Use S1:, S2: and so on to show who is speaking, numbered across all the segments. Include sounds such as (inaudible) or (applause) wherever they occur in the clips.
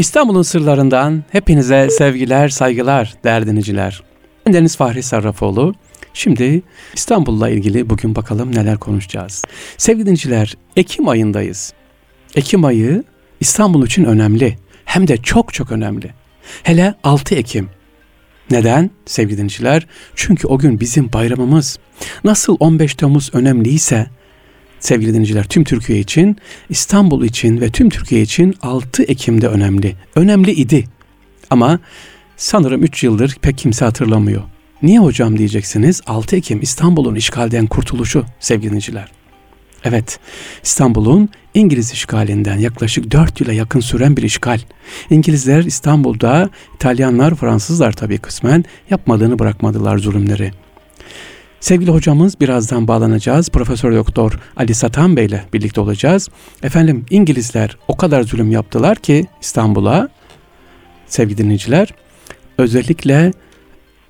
S1: İstanbul'un sırlarından hepinize sevgiler, saygılar değerli dinleyiciler. Ben Deniz Fahri Sarrafoğlu. Şimdi İstanbul'la ilgili bugün bakalım neler konuşacağız. Sevgili dinleyiciler, Ekim ayındayız. Ekim ayı İstanbul için önemli. Hem de çok çok önemli. Hele 6 Ekim. Neden sevgili dinleyiciler? Çünkü o gün bizim bayramımız. Nasıl 15 Temmuz önemliyse sevgili dinleyiciler tüm Türkiye için, İstanbul için ve tüm Türkiye için 6 Ekim'de önemli. Önemli idi. Ama sanırım 3 yıldır pek kimse hatırlamıyor. Niye hocam diyeceksiniz? 6 Ekim İstanbul'un işgalden kurtuluşu sevgili dinleyiciler. Evet, İstanbul'un İngiliz işgalinden yaklaşık 4 yıla yakın süren bir işgal. İngilizler İstanbul'da, İtalyanlar, Fransızlar tabii kısmen yapmadığını bırakmadılar zulümleri. Sevgili hocamız birazdan bağlanacağız. Profesör Doktor Ali Satan Bey ile birlikte olacağız. Efendim İngilizler o kadar zulüm yaptılar ki İstanbul'a sevgili dinleyiciler özellikle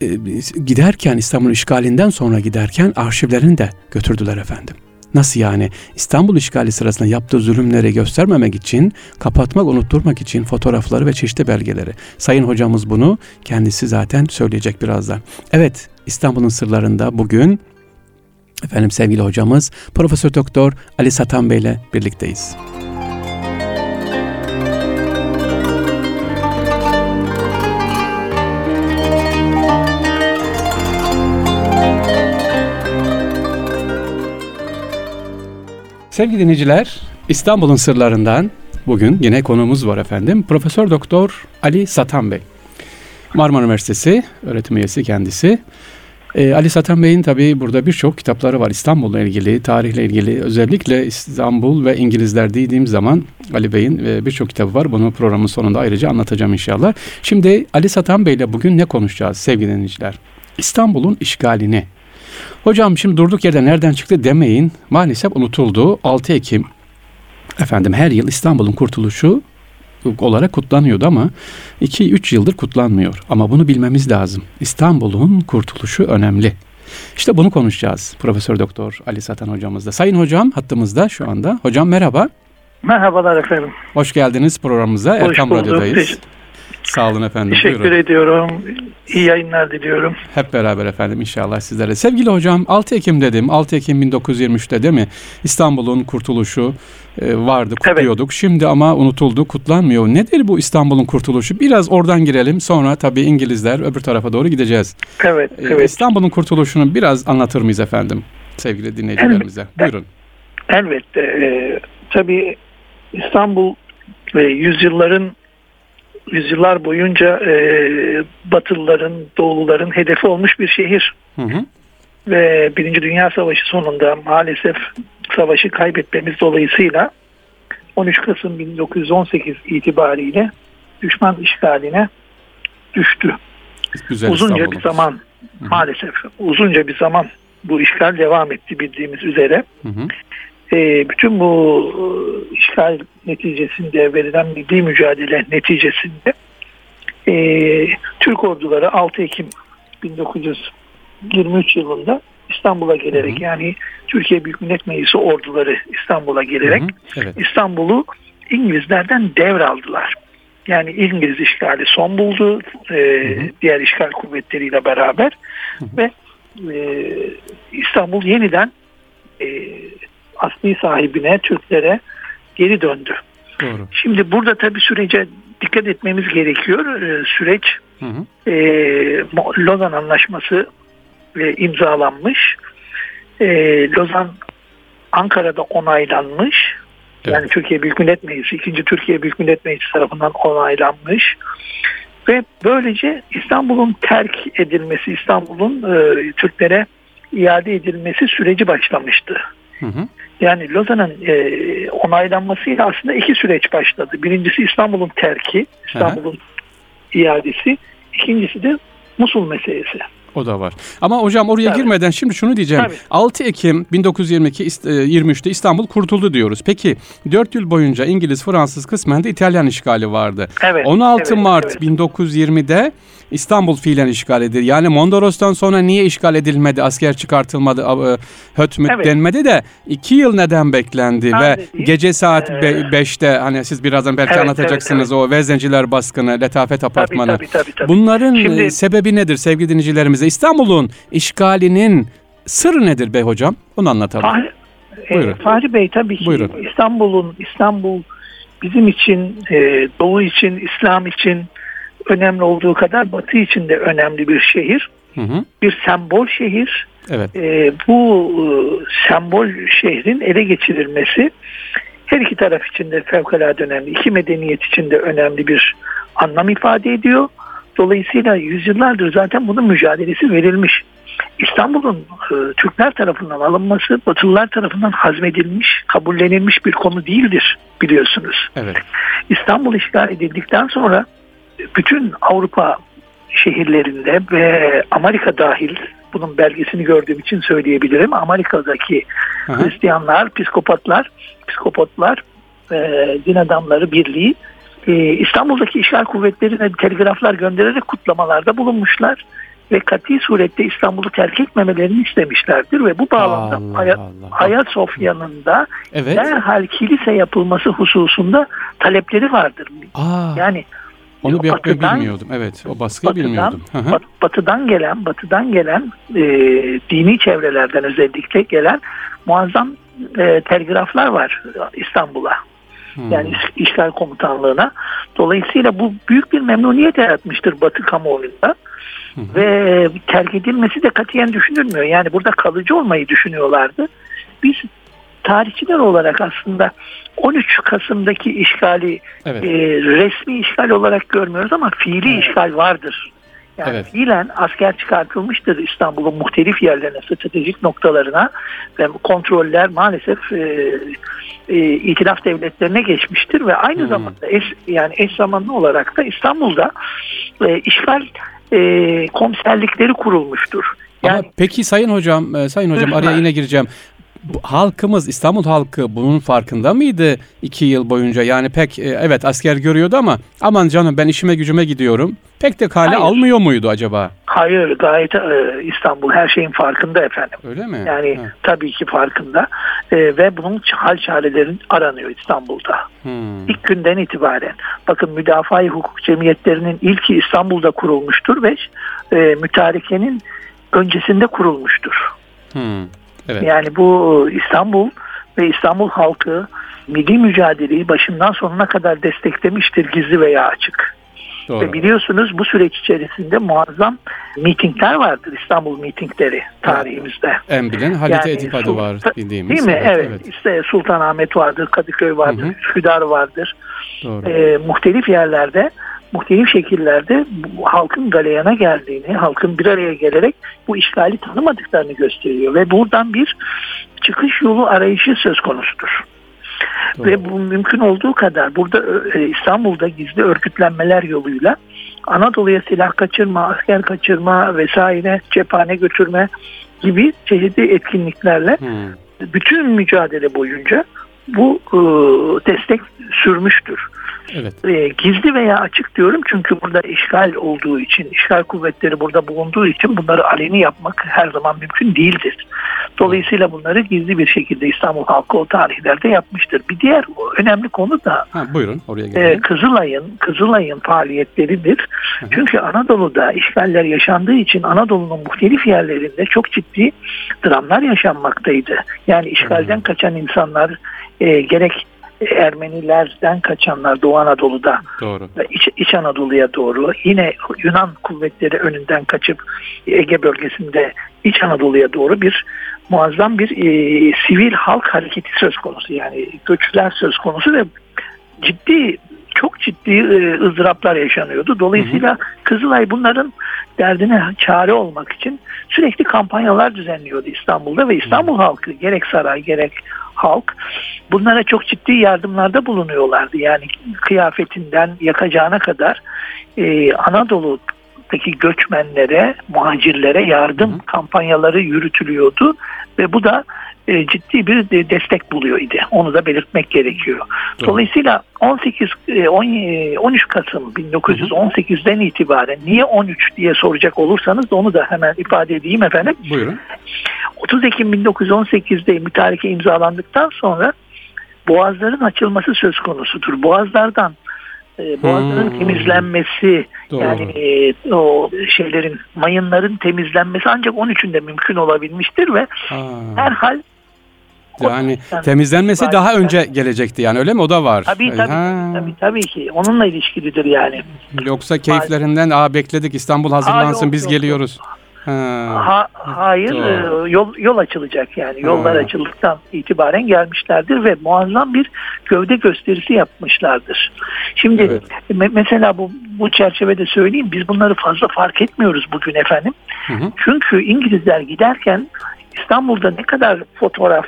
S1: e, giderken İstanbul işgalinden sonra giderken arşivlerini de götürdüler efendim. Nasıl yani? İstanbul işgali sırasında yaptığı zulümleri göstermemek için, kapatmak, unutturmak için fotoğrafları ve çeşitli belgeleri. Sayın hocamız bunu kendisi zaten söyleyecek birazdan. Evet, İstanbul'un sırlarında bugün efendim sevgili hocamız Profesör Doktor Ali Satan Bey ile birlikteyiz. Sevgili dinleyiciler, İstanbul'un sırlarından bugün yine konuğumuz var efendim. Profesör Doktor Ali Satan Bey. Marmara Üniversitesi öğretim üyesi kendisi. Ee, Ali Satan Bey'in tabii burada birçok kitapları var İstanbul'la ilgili, tarihle ilgili. Özellikle İstanbul ve İngilizler dediğim zaman Ali Bey'in e, birçok kitabı var. Bunu programın sonunda ayrıca anlatacağım inşallah. Şimdi Ali Satan Bey ile bugün ne konuşacağız sevgili dinleyiciler? İstanbul'un işgalini, Hocam şimdi durduk yerde nereden çıktı demeyin. Maalesef unutuldu. 6 Ekim efendim her yıl İstanbul'un kurtuluşu olarak kutlanıyordu ama 2-3 yıldır kutlanmıyor. Ama bunu bilmemiz lazım. İstanbul'un kurtuluşu önemli. İşte bunu konuşacağız Profesör Doktor Ali Satan hocamızla. Sayın hocam hattımızda şu anda. Hocam merhaba.
S2: Merhabalar efendim.
S1: Hoş geldiniz programımıza. Hoş Erkam bulduk. Radyo'dayız. Sağ olun efendim.
S2: Teşekkür
S1: Buyurun.
S2: ediyorum. İyi yayınlar diliyorum.
S1: Hep beraber efendim inşallah sizlere. Sevgili hocam 6 Ekim dedim. 6 Ekim 1923'te değil mi? İstanbul'un kurtuluşu vardı kutluyorduk. Evet. Şimdi ama unutuldu kutlanmıyor. Nedir bu İstanbul'un kurtuluşu? Biraz oradan girelim sonra tabii İngilizler öbür tarafa doğru gideceğiz.
S2: Evet. Ee, evet.
S1: İstanbul'un kurtuluşunu biraz anlatır mıyız efendim sevgili dinleyicilerimize?
S2: Elbette.
S1: Buyurun.
S2: Elbette. Ee, tabii İstanbul ve yüzyılların yüzyıllar boyunca e, Batılıların, Doğuluların hedefi olmuş bir şehir. Hı hı. Ve Birinci Dünya Savaşı sonunda maalesef savaşı kaybetmemiz dolayısıyla 13 Kasım 1918 itibariyle düşman işgaline düştü. Güzel uzunca bir zaman hı hı. maalesef uzunca bir zaman bu işgal devam etti bildiğimiz üzere. Hı hı e, bütün bu e, işgal neticesinde verilen milli mücadele neticesinde e, Türk orduları 6 Ekim 1923 yılında İstanbul'a gelerek hı hı. yani Türkiye Büyük Millet Meclisi orduları İstanbul'a gelerek hı hı. Evet. İstanbul'u İngilizlerden devraldılar. Yani İngiliz işgali son buldu e, hı hı. diğer işgal kuvvetleriyle beraber hı hı. ve e, İstanbul yeniden e, asli sahibine, Türklere geri döndü. Doğru. Şimdi burada tabii sürece dikkat etmemiz gerekiyor. Ee, süreç hı hı. E, Lozan Anlaşması e, imzalanmış. E, Lozan Ankara'da onaylanmış. Evet. Yani Türkiye Büyük Millet Meclisi, 2. Türkiye Büyük Millet Meclisi tarafından onaylanmış. Ve böylece İstanbul'un terk edilmesi, İstanbul'un e, Türklere iade edilmesi süreci başlamıştı. Hı hı. Yani Lozan'ın e, onaylanmasıyla aslında iki süreç başladı. Birincisi İstanbul'un terki, İstanbul'un iadesi. İkincisi de Musul meselesi.
S1: O da var. Ama hocam oraya Tabii. girmeden şimdi şunu diyeceğim. Tabii. 6 Ekim 1922 23'te e, İstanbul kurtuldu diyoruz. Peki 4 yıl boyunca İngiliz, Fransız kısmen de İtalyan işgali vardı. Evet. 16 evet, Mart evet. 1920'de İstanbul fiilen işgal edildi. Yani Mondros'tan sonra niye işgal edilmedi, asker çıkartılmadı, e, hötmüt evet. denmedi de 2 yıl neden beklendi ha, ve gece saat 5'te ee, hani siz birazdan belki evet, anlatacaksınız evet, evet. o Vezenciler baskını, Letafet Apartmanı. Tabii, tabii, tabii, tabii. Bunların Şimdi, sebebi nedir sevgili dinleyicilerimize? İstanbul'un işgalinin sırrı nedir bey hocam? Onu anlatalım. Fahri,
S2: e, Buyurun. Fahri Bey tabii ki Buyurun. İstanbul'un İstanbul bizim için, e, Doğu için, İslam için önemli olduğu kadar Batı için de önemli bir şehir. Hı hı. Bir sembol şehir. Evet. E, bu e, sembol şehrin ele geçirilmesi her iki taraf için de fevkalade önemli. İki medeniyet için de önemli bir anlam ifade ediyor. Dolayısıyla yüzyıllardır zaten bunun mücadelesi verilmiş. İstanbul'un e, Türkler tarafından alınması Batılılar tarafından hazmedilmiş, kabullenilmiş bir konu değildir biliyorsunuz. Evet. İstanbul işgal edildikten sonra bütün Avrupa şehirlerinde ve Amerika dahil bunun belgesini gördüğüm için söyleyebilirim. Amerika'daki Hı-hı. Hristiyanlar, psikopatlar, psikopatlar, e, din adamları birliği e, İstanbul'daki işgal kuvvetlerine telgraflar göndererek kutlamalarda bulunmuşlar ve kati surette İstanbul'u terk etmemelerini istemişlerdir ve bu bağlamda Allah Hay- Allah. Ayasofya'nın da evet. derhal kilise yapılması hususunda talepleri vardır. Aa. Yani
S1: onu bir batıdan, bilmiyordum. Evet, o baskıyı batıdan, bilmiyordum.
S2: Bat, batıdan gelen, batıdan gelen e, dini çevrelerden özellikle gelen muazzam e, telgraflar var İstanbul'a. Hmm. Yani (laughs) işgal komutanlığına. Dolayısıyla bu büyük bir memnuniyet yaratmıştır Batı kamuoyunda. Hmm. Ve terk edilmesi de katiyen düşünülmüyor. Yani burada kalıcı olmayı düşünüyorlardı. Biz tarihçiler olarak aslında 13 Kasım'daki işgali evet. e, resmi işgal olarak görmüyoruz ama fiili evet. işgal vardır. Yani evet. fiilen asker çıkartılmıştır İstanbul'un muhtelif yerlerine, stratejik noktalarına ve kontroller maalesef e, e, itilaf devletlerine geçmiştir ve aynı hmm. zamanda eş, yani eş zamanlı olarak da İstanbul'da e, işgal e, komiserlikleri kurulmuştur.
S1: Yani, Ama peki Sayın Hocam, e, Sayın Hocam araya yine gireceğim halkımız İstanbul halkı bunun farkında mıydı iki yıl boyunca? Yani pek e, evet asker görüyordu ama aman canım ben işime gücüme gidiyorum. Pek de kale Hayır. almıyor muydu acaba?
S2: Hayır gayet e, İstanbul her şeyin farkında efendim.
S1: Öyle mi?
S2: Yani ha. tabii ki farkında e, ve bunun hal çarelerin aranıyor İstanbul'da. Hmm. İlk günden itibaren. Bakın müdafaa hukuk cemiyetlerinin ilki İstanbul'da kurulmuştur ve e, mütarekenin öncesinde kurulmuştur. Hmm. Evet. Yani bu İstanbul ve İstanbul halkı milli mücadeleyi başından sonuna kadar desteklemiştir gizli veya açık. Doğru. Ve biliyorsunuz bu süreç içerisinde muazzam mitingler vardır İstanbul mitingleri tarihimizde.
S1: En bilen Halit yani, Edip adı var bildiğimiz.
S2: Değil mi? Evet. evet. evet. İşte Sultanahmet vardır, Kadıköy vardır, Üsküdar vardır. Doğru. E, muhtelif yerlerde muhtelif şekillerde bu, halkın galeyana geldiğini, halkın bir araya gelerek bu işgali tanımadıklarını gösteriyor ve buradan bir çıkış yolu arayışı söz konusudur. Doğru. Ve bu mümkün olduğu kadar burada e, İstanbul'da gizli örgütlenmeler yoluyla Anadolu'ya silah kaçırma, asker kaçırma vesaire cephane götürme gibi çeşitli etkinliklerle hmm. bütün mücadele boyunca bu e, destek sürmüştür. Evet. E, gizli veya açık diyorum çünkü burada işgal olduğu için, işgal kuvvetleri burada bulunduğu için bunları aleni yapmak her zaman mümkün değildir. Dolayısıyla bunları gizli bir şekilde İstanbul halkı o tarihlerde yapmıştır. Bir diğer önemli konu da
S1: ha, buyurun oraya gelelim.
S2: E, Kızılay'ın Kızılay'ın faaliyetleridir. Hı hı. Çünkü Anadolu'da işgaller yaşandığı için Anadolu'nun muhtelif yerlerinde çok ciddi dramlar yaşanmaktaydı. Yani işgalden hı hı. kaçan insanlar e, gerek Ermenilerden kaçanlar Doğu Anadolu'da doğru. İç, İç Anadolu'ya doğru yine Yunan kuvvetleri önünden kaçıp Ege bölgesinde İç Anadolu'ya doğru bir muazzam bir e, sivil halk hareketi söz konusu yani göçler söz konusu ve ciddi çok ciddi e, ızdıraplar yaşanıyordu. Dolayısıyla hı hı. Kızılay bunların derdine çare olmak için sürekli kampanyalar düzenliyordu İstanbul'da ve İstanbul hı. halkı gerek saray gerek halk bunlara çok ciddi yardımlarda bulunuyorlardı. Yani kıyafetinden yakacağına kadar e, Anadolu Irak'taki göçmenlere, muhacirlere yardım kampanyaları yürütülüyordu ve bu da e, ciddi bir destek buluyor idi. Onu da belirtmek gerekiyor. Dolayısıyla 18 13 e, Kasım 1918'den itibaren niye 13 diye soracak olursanız da onu da hemen ifade edeyim efendim.
S1: Buyurun.
S2: 30 Ekim 1918'de mütareke imzalandıktan sonra boğazların açılması söz konusudur. Boğazlardan e, boğazların hmm. temizlenmesi Doğru. yani e, o şeylerin mayınların temizlenmesi ancak 13'ünde mümkün olabilmiştir ve ha. herhal
S1: yani temizlenmesi daha önce gelecekti yani öyle mi? O da var.
S2: Tabii tabii, ha. tabii tabii ki. Onunla ilişkilidir yani.
S1: Yoksa keyiflerinden aa bekledik İstanbul hazırlansın aa, yok, biz yok, geliyoruz. Yok.
S2: Ha, ha, hayır Doğru. E, yol yol açılacak yani yollar ha. açıldıktan itibaren gelmişlerdir ve muazzam bir gövde gösterisi yapmışlardır. Şimdi evet. me- mesela bu bu çerçevede söyleyeyim biz bunları fazla fark etmiyoruz bugün efendim. Hı hı. Çünkü İngilizler giderken İstanbul'da ne kadar fotoğraf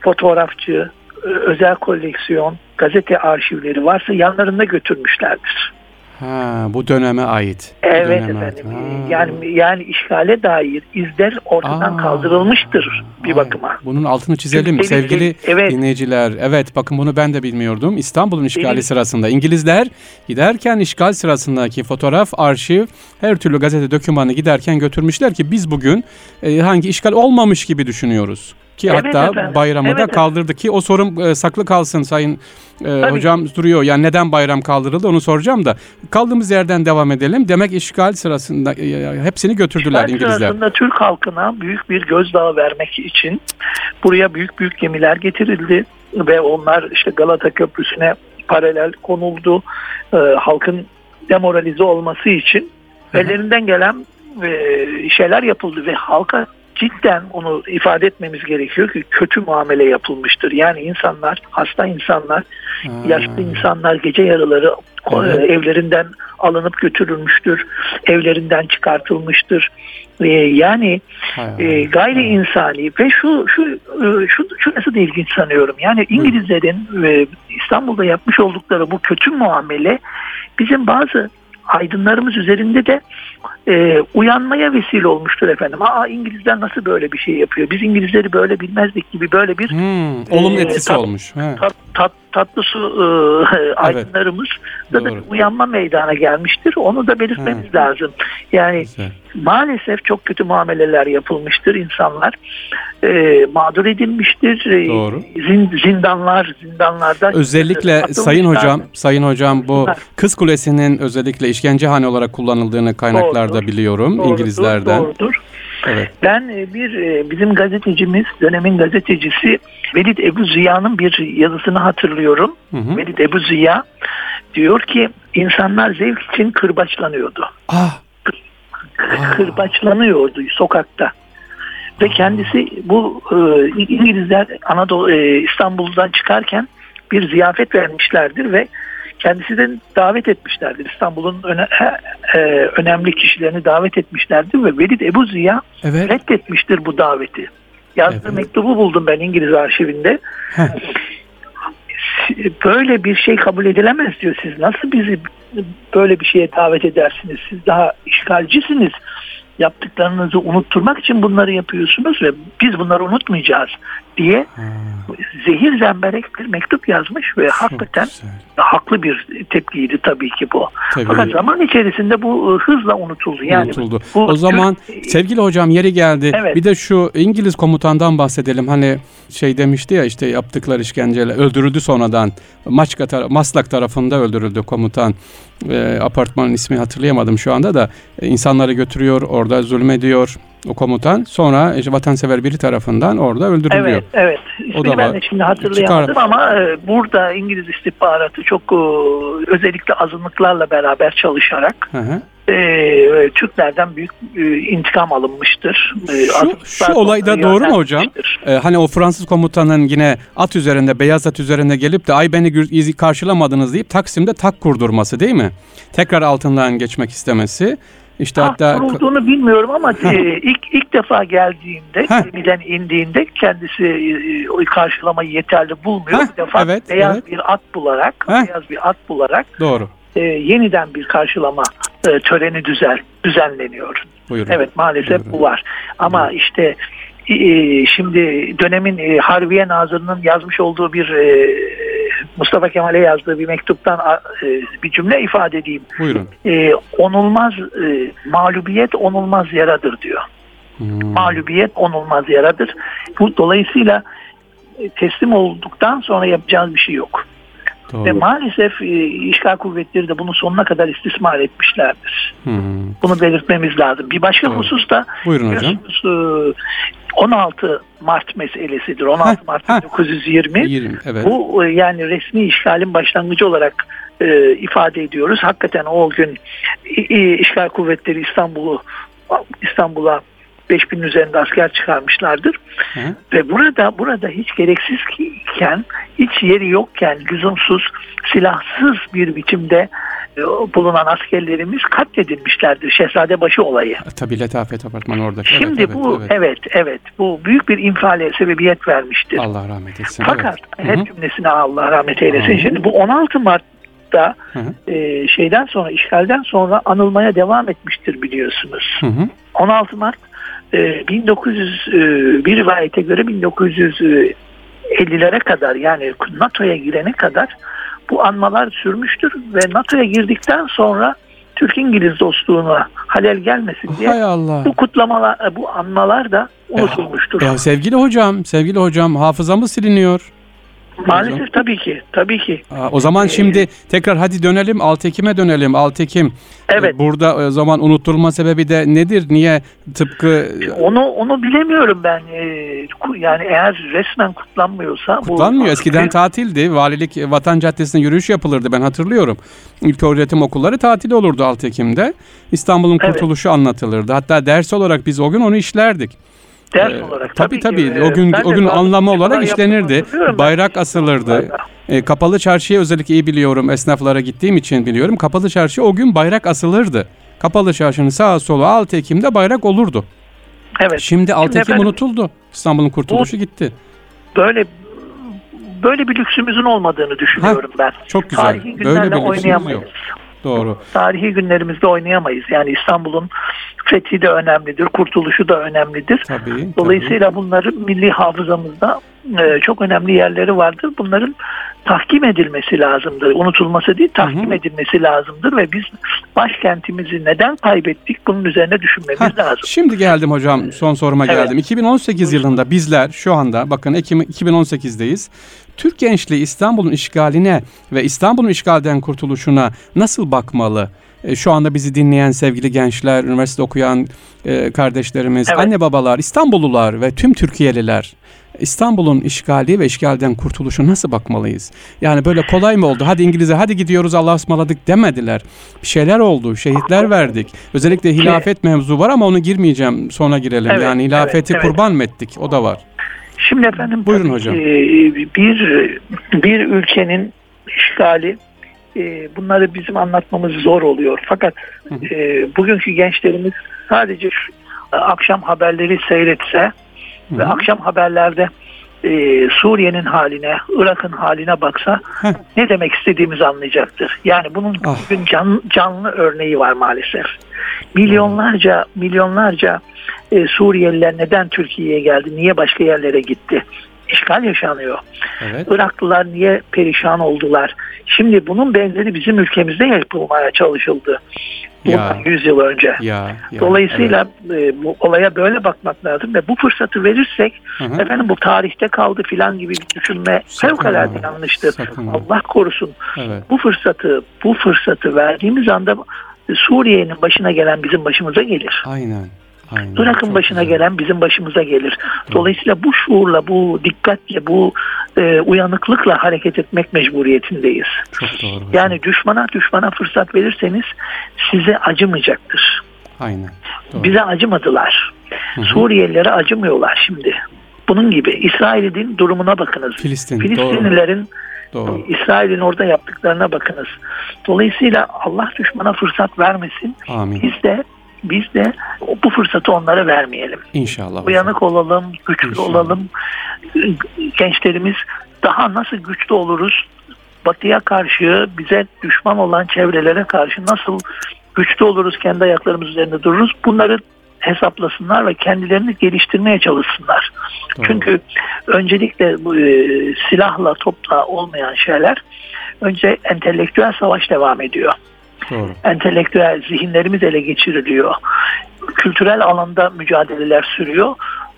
S2: fotoğrafçı, özel koleksiyon, gazete arşivleri varsa yanlarında götürmüşlerdir.
S1: Ha, bu döneme ait.
S2: Evet
S1: döneme
S2: efendim. Ait. Yani yani işgale dair izler ortadan Aa, kaldırılmıştır bir bakıma.
S1: Bunun altını çizelim Çünkü sevgili evet. dinleyiciler. Evet bakın bunu ben de bilmiyordum. İstanbul'un işgali Benim. sırasında İngilizler giderken işgal sırasındaki fotoğraf, arşiv, her türlü gazete dokümanı giderken götürmüşler ki biz bugün e, hangi işgal olmamış gibi düşünüyoruz ki evet hatta efendim. bayramı evet da kaldırdı ki o sorum e, saklı kalsın sayın e, hocam duruyor. Yani neden bayram kaldırıldı onu soracağım da kaldığımız yerden devam edelim. Demek işgal sırasında e, e hepsini götürdüler işgal İngilizler.
S2: sırasında Türk halkına büyük bir gözdağı vermek için buraya büyük büyük gemiler getirildi ve onlar işte Galata Köprüsü'ne paralel konuldu. E, halkın demoralize olması için ellerinden gelen e, şeyler yapıldı ve halka cidden onu ifade etmemiz gerekiyor ki kötü muamele yapılmıştır. Yani insanlar, hasta insanlar, hmm. yaşlı insanlar gece yarıları evet. E, evlerinden alınıp götürülmüştür. Evlerinden çıkartılmıştır. Ee, yani e, gayri insani ve şu şu e, şu şurası da ilginç sanıyorum. Yani İngilizlerin e, İstanbul'da yapmış oldukları bu kötü muamele bizim bazı aydınlarımız üzerinde de e, uyanmaya vesile olmuştur efendim. Aa İngilizler nasıl böyle bir şey yapıyor? Biz İngilizleri böyle bilmezdik gibi böyle bir
S1: hmm, olumlu e, etkisi tat, olmuş.
S2: Tat, tat, tatlı su e, aydınlarımız da, da uyanma meydana gelmiştir. Onu da belirtmemiz hmm. lazım. Yani Güzel. maalesef çok kötü muameleler yapılmıştır insanlar. E, mağdur edilmiştir. E, Doğru. Zin, zindanlar, zindanlarda
S1: özellikle sayın hocam, sayın hocam bu Kız Kulesi'nin özellikle işkencehane olarak kullanıldığını kaynaklarda doğrudur, biliyorum doğrudur, İngilizlerden. Doğrudur.
S2: Evet. Ben e, bir e, bizim gazetecimiz, dönemin gazetecisi Velid Ebu Ziya'nın bir yazısını hatırlıyorum. Hı hı. Velid Ebu Ziya diyor ki insanlar zevk için kırbaçlanıyordu.
S1: Ah.
S2: Kırbaçlanıyordu sokakta. Ve kendisi bu e, İngilizler Anadolu İstanbul'dan çıkarken bir ziyafet vermişlerdir ve kendisi de davet etmişlerdir. İstanbul'un öne, e, önemli kişilerini davet etmişlerdir ve Velid Ebu Ziya evet. reddetmiştir bu daveti. Yazdığı evet. mektubu buldum ben İngiliz arşivinde. böyle bir şey kabul edilemez diyor. Siz nasıl bizi böyle bir şeye davet edersiniz? Siz daha işgalcisiniz yaptıklarınızı unutturmak için bunları yapıyorsunuz ve biz bunları unutmayacağız diye hmm. zehir zemberek bir mektup yazmış ve Çok hakikaten güzel. haklı bir tepkiydi tabii ki bu. Tabii. Fakat zaman içerisinde bu ıı, hızla unutuldu. Yani unutuldu.
S1: Bu, o zaman Türk, sevgili hocam yeri geldi. Evet. Bir de şu İngiliz komutandan bahsedelim. Hani şey demişti ya işte yaptıkları işkenceyle öldürüldü sonradan. Maçka tar Maslak tarafında öldürüldü komutan. E, apartmanın ismi hatırlayamadım şu anda da e, insanları götürüyor orada zulmediyor o komutan sonra işte vatansever biri tarafından orada öldürülüyor.
S2: Evet, evet. İsmini o da ben de şimdi hatırlayamadım Çıkar. ama e, burada İngiliz istihbaratı çok e, özellikle azınlıklarla beraber çalışarak hı hı. E, Türklerden büyük e, intikam alınmıştır.
S1: E, şu, şu olayda doğru mu hocam? E, hani o Fransız komutanın yine at üzerinde, beyaz at üzerinde gelip de ay beni karşılamadınız deyip Taksim'de tak kurdurması değil mi? Tekrar altından geçmek istemesi.
S2: İşte hatta kurulduğunu bilmiyorum ama ilk ilk defa geldiğinde gemiden indiğinde kendisi e, karşılamayı yeterli bulmuyor. Bu defa evet, beyaz evet. bir at bularak, Heh. beyaz bir at bularak
S1: Doğru.
S2: E, yeniden bir karşılama e, töreni düzel düzenleniyor. Buyurun. Evet maalesef Buyurun. bu var. Ama Buyurun. işte şimdi dönemin e, Harbiye Nazırı'nın yazmış olduğu bir e, Mustafa Kemal'e yazdığı bir mektuptan e, bir cümle ifade edeyim.
S1: Buyurun.
S2: E, onulmaz e, mağlubiyet onulmaz yaradır diyor. Hmm. Mağlubiyet onulmaz yaradır. Bu dolayısıyla e, teslim olduktan sonra yapacağız bir şey yok. Doğru. Ve maalesef e, işgal kuvvetleri de bunu sonuna kadar istismar etmişlerdir. Hmm. Bunu belirtmemiz lazım. Bir başka Doğru. husus da
S1: Buyurun hocam.
S2: 16 e, Mart meselesidir. 16 heh, Mart heh. 1920. 20, evet. Bu e, yani resmi işgalin başlangıcı olarak e, ifade ediyoruz. Hakikaten o gün işgal kuvvetleri İstanbul'u İstanbul'a 5000 üzerinde asker çıkarmışlardır. Hı. Ve burada burada hiç gereksizken, hiç yeri yokken lüzumsuz, silahsız bir biçimde bulunan askerlerimiz katledilmişlerdir. Şehzadebaşı olayı.
S1: E, tabii letafet apartmanı orada.
S2: Şimdi evet, bu evet, evet evet bu büyük bir infiale sebebiyet vermiştir.
S1: Allah rahmet etsin.
S2: Fakat evet. her cümlesine Allah rahmet eylesin. Hı-hı. Şimdi bu 16 Mart'ta e, şeyden sonra işgalden sonra anılmaya devam etmiştir biliyorsunuz. Hı hı. 16 Mart 1900 ee, e, bir rivayete göre 1950'lere kadar yani NATO'ya girene kadar bu anmalar sürmüştür ve NATO'ya girdikten sonra Türk-İngiliz dostluğuna halel gelmesin diye
S1: Hay Allah.
S2: bu kutlamalar, bu anmalar da unutulmuştur.
S1: Ya, ya sevgili hocam, sevgili hocam hafızamız siliniyor.
S2: Maalesef tabii ki. Tabii ki.
S1: Aa, o zaman ee, şimdi tekrar hadi dönelim 6 Ekim'e dönelim. 6 Ekim. Evet. Burada o zaman unutturulma sebebi de nedir? Niye tıpkı
S2: Onu onu bilemiyorum ben. Ee, yani eğer resmen kutlanmıyorsa
S1: Kutlanmıyor. Bu, Eskiden bir... tatildi. Valilik Vatan Caddesi'nde yürüyüş yapılırdı. Ben hatırlıyorum. İlk öğretim okulları tatil olurdu 6 Ekim'de. İstanbul'un kurtuluşu evet. anlatılırdı. Hatta ders olarak biz o gün onu işlerdik
S2: ders ee, olarak.
S1: Tabii tabii. Ki, o gün o gün anlamı olarak işlenirdi. Bayrak asılırdı. E, kapalı çarşıya özellikle iyi biliyorum. Esnaflara gittiğim için biliyorum. Kapalı çarşı o gün bayrak asılırdı. Kapalı çarşının sağa solu 6 Ekim'de bayrak olurdu. Evet. Şimdi 6 Şimdi Ekim efendim, unutuldu. İstanbul'un kurtuluşu bu, gitti.
S2: Böyle böyle bir lüksümüzün olmadığını düşünüyorum ha, ben.
S1: Çok güzel. Tarihi böyle bir lüksümüz yok. Doğru.
S2: Tarihi günlerimizde oynayamayız. Yani İstanbul'un fethi de önemlidir, kurtuluşu da önemlidir. Tabii, Dolayısıyla tabii. bunların milli hafızamızda e, çok önemli yerleri vardır. Bunların tahkim edilmesi lazımdır. Unutulması değil, tahkim hı hı. edilmesi lazımdır ve biz başkentimizi neden kaybettik bunun üzerine düşünmemiz Heh, lazım.
S1: Şimdi geldim hocam, son soruma evet. geldim. 2018 yılında bizler şu anda bakın Ekim 2018'deyiz. Türk gençliği İstanbul'un işgaline ve İstanbul'un işgalden kurtuluşuna nasıl bakmalı? E, şu anda bizi dinleyen sevgili gençler, üniversite okuyan e, kardeşlerimiz, evet. anne babalar, İstanbullular ve tüm Türkiye'liler İstanbul'un işgali ve işgalden kurtuluşu nasıl bakmalıyız? Yani böyle kolay mı oldu? Hadi İngiliz'e hadi gidiyoruz Allah'a ısmarladık demediler. Bir şeyler oldu. Şehitler verdik. Özellikle hilafet mevzu var ama onu girmeyeceğim. Sonra girelim. Evet, yani hilafeti evet, evet. kurban mı ettik? O da var.
S2: Şimdi efendim
S1: Buyurun hocam.
S2: bir bir ülkenin işgali e, bunları bizim anlatmamız zor oluyor. Fakat e, bugünkü gençlerimiz sadece şu, akşam haberleri seyretse Hı-hı. ve akşam haberlerde e, Suriye'nin haline, Irak'ın haline baksa Heh. ne demek istediğimizi anlayacaktır. Yani bunun ah. bugün can, canlı örneği var maalesef. Milyonlarca milyonlarca e, Suriyeliler neden Türkiye'ye geldi, niye başka yerlere gitti? İşgal yaşanıyor. Evet. Iraklılar niye perişan oldular? Şimdi bunun benzeri bizim ülkemizde yapılmaya çalışıldı. Bundan 100 yıl önce. Ya, ya, Dolayısıyla evet. e, bu olaya böyle bakmak lazım ve bu fırsatı verirsek hı hı. efendim bu tarihte kaldı filan gibi bir düşünme fevkalade yanlıştır. Sakın Allah korusun. Evet. Bu fırsatı bu fırsatı verdiğimiz anda Suriye'nin başına gelen bizim başımıza gelir.
S1: Aynen.
S2: Aynen, Irak'ın başına güzel. gelen bizim başımıza gelir. Dolayısıyla bu şuurla, bu dikkatle, bu e, uyanıklıkla hareket etmek mecburiyetindeyiz.
S1: Çok doğru.
S2: Yani düşmana düşmana fırsat verirseniz size acımayacaktır.
S1: Aynen.
S2: Doğru. Bize acımadılar. Hı-hı. Suriyelilere acımıyorlar şimdi. Bunun gibi İsrail'in durumuna bakınız.
S1: Filistin,
S2: Filistinlilerin Doğru. İsrail'in orada yaptıklarına bakınız. Dolayısıyla Allah düşmana fırsat vermesin. Amin. Biz de biz de bu fırsatı onlara vermeyelim.
S1: İnşallah.
S2: Uyanık olalım, güçlü İnşallah. olalım. Gençlerimiz daha nasıl güçlü oluruz? Batıya karşı bize düşman olan çevrelere karşı nasıl güçlü oluruz, kendi ayaklarımız üzerinde dururuz. Bunları hesaplasınlar ve kendilerini geliştirmeye çalışsınlar. Doğru. Çünkü öncelikle bu e, silahla topla olmayan şeyler önce entelektüel savaş devam ediyor. Doğru. Entelektüel zihinlerimiz ele geçiriliyor. Kültürel alanda mücadeleler sürüyor.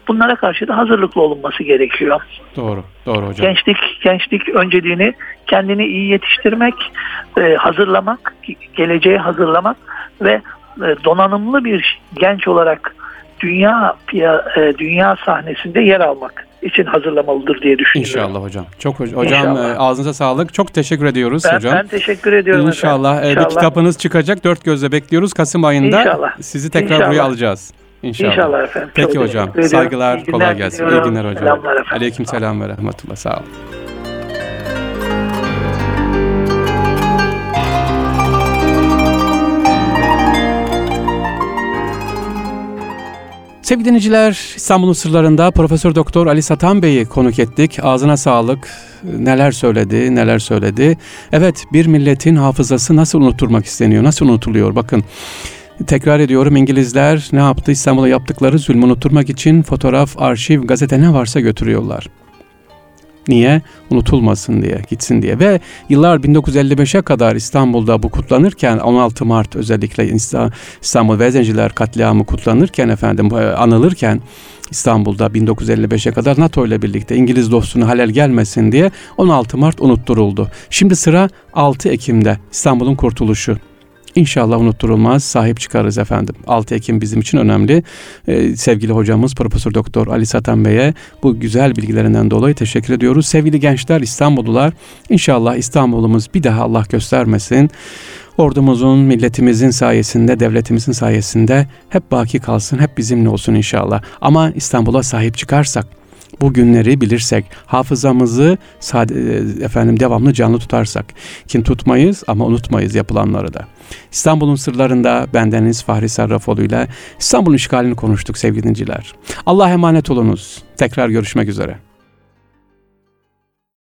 S2: Bunlara karşı da hazırlıklı olunması gerekiyor.
S1: Doğru, doğru hocam.
S2: Gençlik, gençlik önceliğini kendini iyi yetiştirmek, e, hazırlamak, geleceğe hazırlamak ve e, donanımlı bir genç olarak dünya e, dünya sahnesinde yer almak için hazırlamalıdır diye düşünüyorum.
S1: İnşallah hocam. Çok hocam İnşallah. E, ağzınıza sağlık. Çok teşekkür ediyoruz
S2: ben,
S1: hocam.
S2: Ben teşekkür ediyorum.
S1: İnşallah. Efendim. İnşallah. Bir kitabınız çıkacak. Dört gözle bekliyoruz. Kasım ayında İnşallah. sizi tekrar İnşallah. buraya alacağız. İnşallah.
S2: İnşallah efendim.
S1: Peki Çok hocam. Saygılar, kolay gelsin. İyi günler hocam. Selamlar efendim. Aleyküm selam ve rahmetullah. Sağ olun. Sevgili dinleyiciler, İstanbul'un sırlarında Profesör Doktor Ali Satan Bey'i konuk ettik. Ağzına sağlık. Neler söyledi, neler söyledi. Evet, bir milletin hafızası nasıl unutturmak isteniyor, nasıl unutuluyor? Bakın, tekrar ediyorum İngilizler ne yaptı? İstanbul'a yaptıkları zulmü unutturmak için fotoğraf, arşiv, gazete ne varsa götürüyorlar. Niye? Unutulmasın diye, gitsin diye. Ve yıllar 1955'e kadar İstanbul'da bu kutlanırken 16 Mart özellikle İstanbul Vezenciler katliamı kutlanırken efendim e, anılırken İstanbul'da 1955'e kadar NATO ile birlikte İngiliz dostunu halel gelmesin diye 16 Mart unutturuldu. Şimdi sıra 6 Ekim'de İstanbul'un kurtuluşu. İnşallah unutturulmaz, sahip çıkarız efendim. 6 Ekim bizim için önemli. Ee, sevgili hocamız Profesör Doktor Ali Satan Bey'e bu güzel bilgilerinden dolayı teşekkür ediyoruz. Sevgili gençler, İstanbullular, İnşallah İstanbul'umuz bir daha Allah göstermesin. Ordumuzun, milletimizin sayesinde, devletimizin sayesinde hep baki kalsın, hep bizimle olsun inşallah. Ama İstanbul'a sahip çıkarsak, bu günleri bilirsek, hafızamızı sade, e, efendim devamlı canlı tutarsak, kim tutmayız ama unutmayız yapılanları da. İstanbul'un sırlarında bendeniz Fahri Sarrafoğlu ile İstanbul'un işgalini konuştuk sevgili dinciler. Allah'a emanet olunuz. Tekrar görüşmek üzere.